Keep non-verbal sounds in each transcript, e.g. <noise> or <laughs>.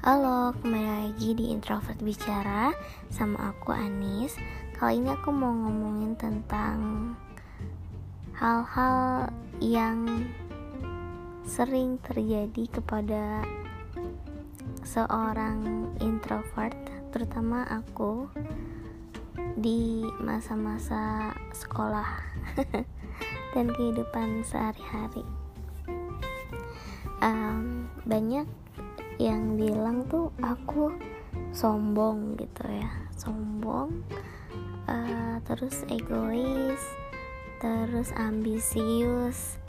Halo, kembali lagi di Introvert Bicara sama aku Anis. Kali ini aku mau ngomongin tentang hal-hal yang sering terjadi kepada seorang introvert, terutama aku di masa-masa sekolah <laughs> dan kehidupan sehari-hari. Um, banyak yang bilang tuh aku sombong gitu ya. Sombong uh, terus egois terus ambisius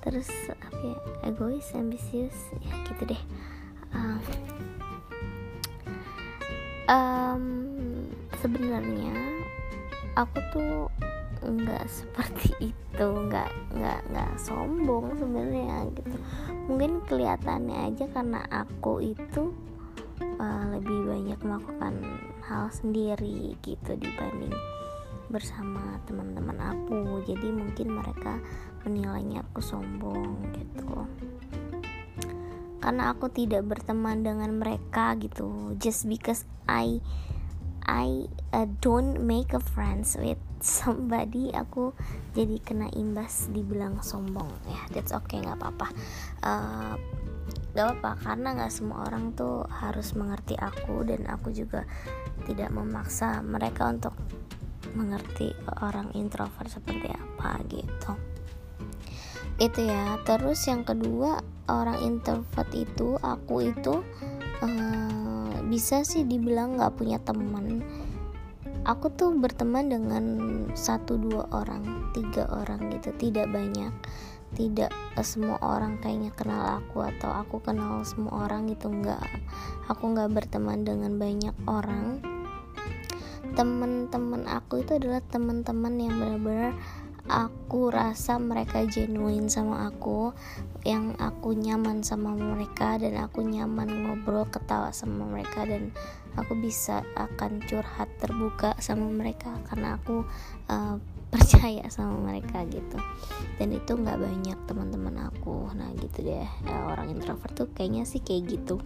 terus apa ya egois ambisius ya gitu deh. Um, um, sebenarnya aku tuh nggak seperti <laughs> itu nggak nggak nggak sombong sebenarnya gitu. Mungkin kelihatannya aja karena aku itu uh, lebih banyak melakukan hal sendiri gitu dibanding bersama teman-teman aku. Jadi mungkin mereka menilainya aku sombong gitu. Karena aku tidak berteman dengan mereka gitu. Just because I I uh, don't make a friends with somebody aku jadi kena imbas dibilang sombong. Ya that's okay nggak apa-apa. Uh, gak apa-apa karena nggak semua orang tuh harus mengerti aku dan aku juga tidak memaksa mereka untuk mengerti orang introvert seperti apa gitu. Itu ya. Terus yang kedua orang introvert itu aku itu uh, bisa sih dibilang nggak punya teman aku tuh berteman dengan satu dua orang tiga orang gitu. Tidak banyak tidak semua orang kayaknya kenal aku atau aku kenal semua orang gitu. Nggak aku nggak berteman dengan banyak orang. Teman-teman aku itu adalah teman-teman yang benar-benar aku rasa mereka genuine sama aku yang aku nyaman sama mereka dan aku nyaman ngobrol ketawa sama mereka dan aku bisa akan curhat terbuka sama mereka karena aku uh, <laughs> percaya sama mereka gitu. Dan itu nggak banyak teman-teman aku. Nah gitu deh. Uh, orang introvert tuh kayaknya sih kayak gitu.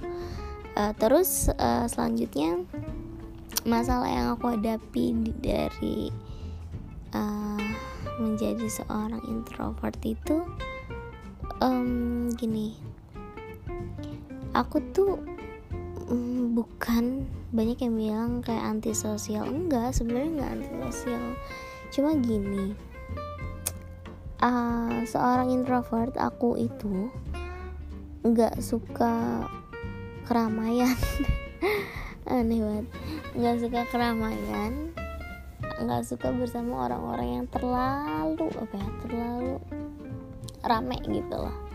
Uh, terus uh, selanjutnya masalah yang aku hadapi dari uh, menjadi seorang introvert itu um, gini. Aku tuh um, bukan banyak yang bilang kayak antisosial. Enggak sebenarnya enggak antisosial. Cuma gini uh, seorang introvert aku itu nggak suka keramaian. <laughs> Aneh banget. Nggak suka keramaian nggak suka bersama orang-orang yang terlalu apa ya terlalu rame gitu loh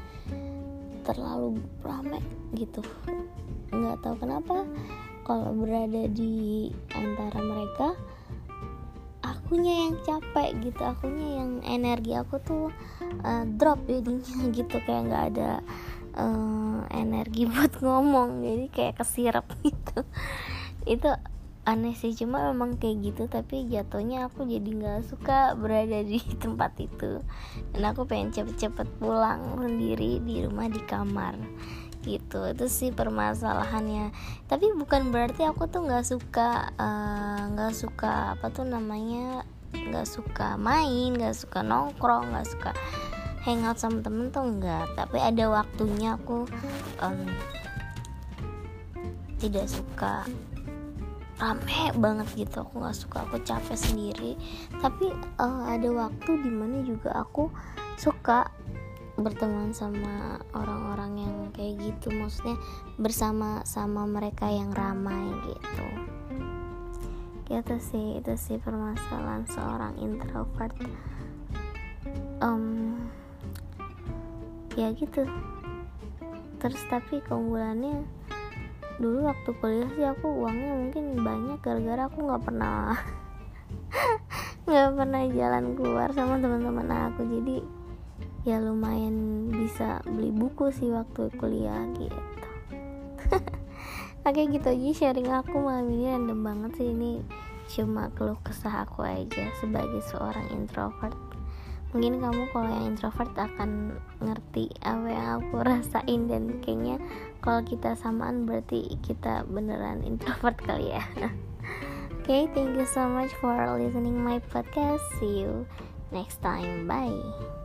terlalu rame gitu. Nggak tahu kenapa kalau berada di antara mereka akunya yang capek gitu akunya yang energi aku tuh uh, drop jadinya <laughs> gitu. Kayak nggak ada uh, energi <laughs> buat ngomong jadi kayak kesirap gitu. Itu aneh sih cuma memang kayak gitu tapi jatuhnya aku jadi nggak suka berada di <laughs> tempat itu. Dan aku pengen cepet-cepet pulang sendiri di rumah di kamar gitu. Itu sih permasalahannya. Tapi bukan berarti aku tuh nggak suka eh, nggak uh, suka apa tuh namanya nggak suka main nggak suka nongkrong nggak suka hangout sama temen tuh enggak tapi ada waktunya aku um, tidak suka rame banget gitu. Aku nggak suka aku capek sendiri. Tapi uh, ada waktu di mana juga aku suka berteman sama orang-orang yang kayak gitu. Maksudnya bersama sama mereka yang ramai gitu. Gitu sih itu sih permasalahan seorang introvert. Um, ya gitu. Terus tapi keunggulannya dulu waktu kuliah sih aku uangnya mungkin banyak gara-gara aku nggak pernah <laughs> nggak pernah jalan keluar sama teman-teman aku. Jadi ya lumayan bisa beli buku sih waktu kuliah gitu. <laughs> Oke gitu aja sharing aku malam ini. Random banget sih ini. Cuma keluh kesah aku aja sebagai seorang introvert mungkin kamu kalau yang introvert akan ngerti apa yang aku <laughs> rasain dan kayaknya kalau kita samaan berarti kita beneran introvert kali ya. <laughs> Okay thank you so much for listening my podcast. See you next time. Bye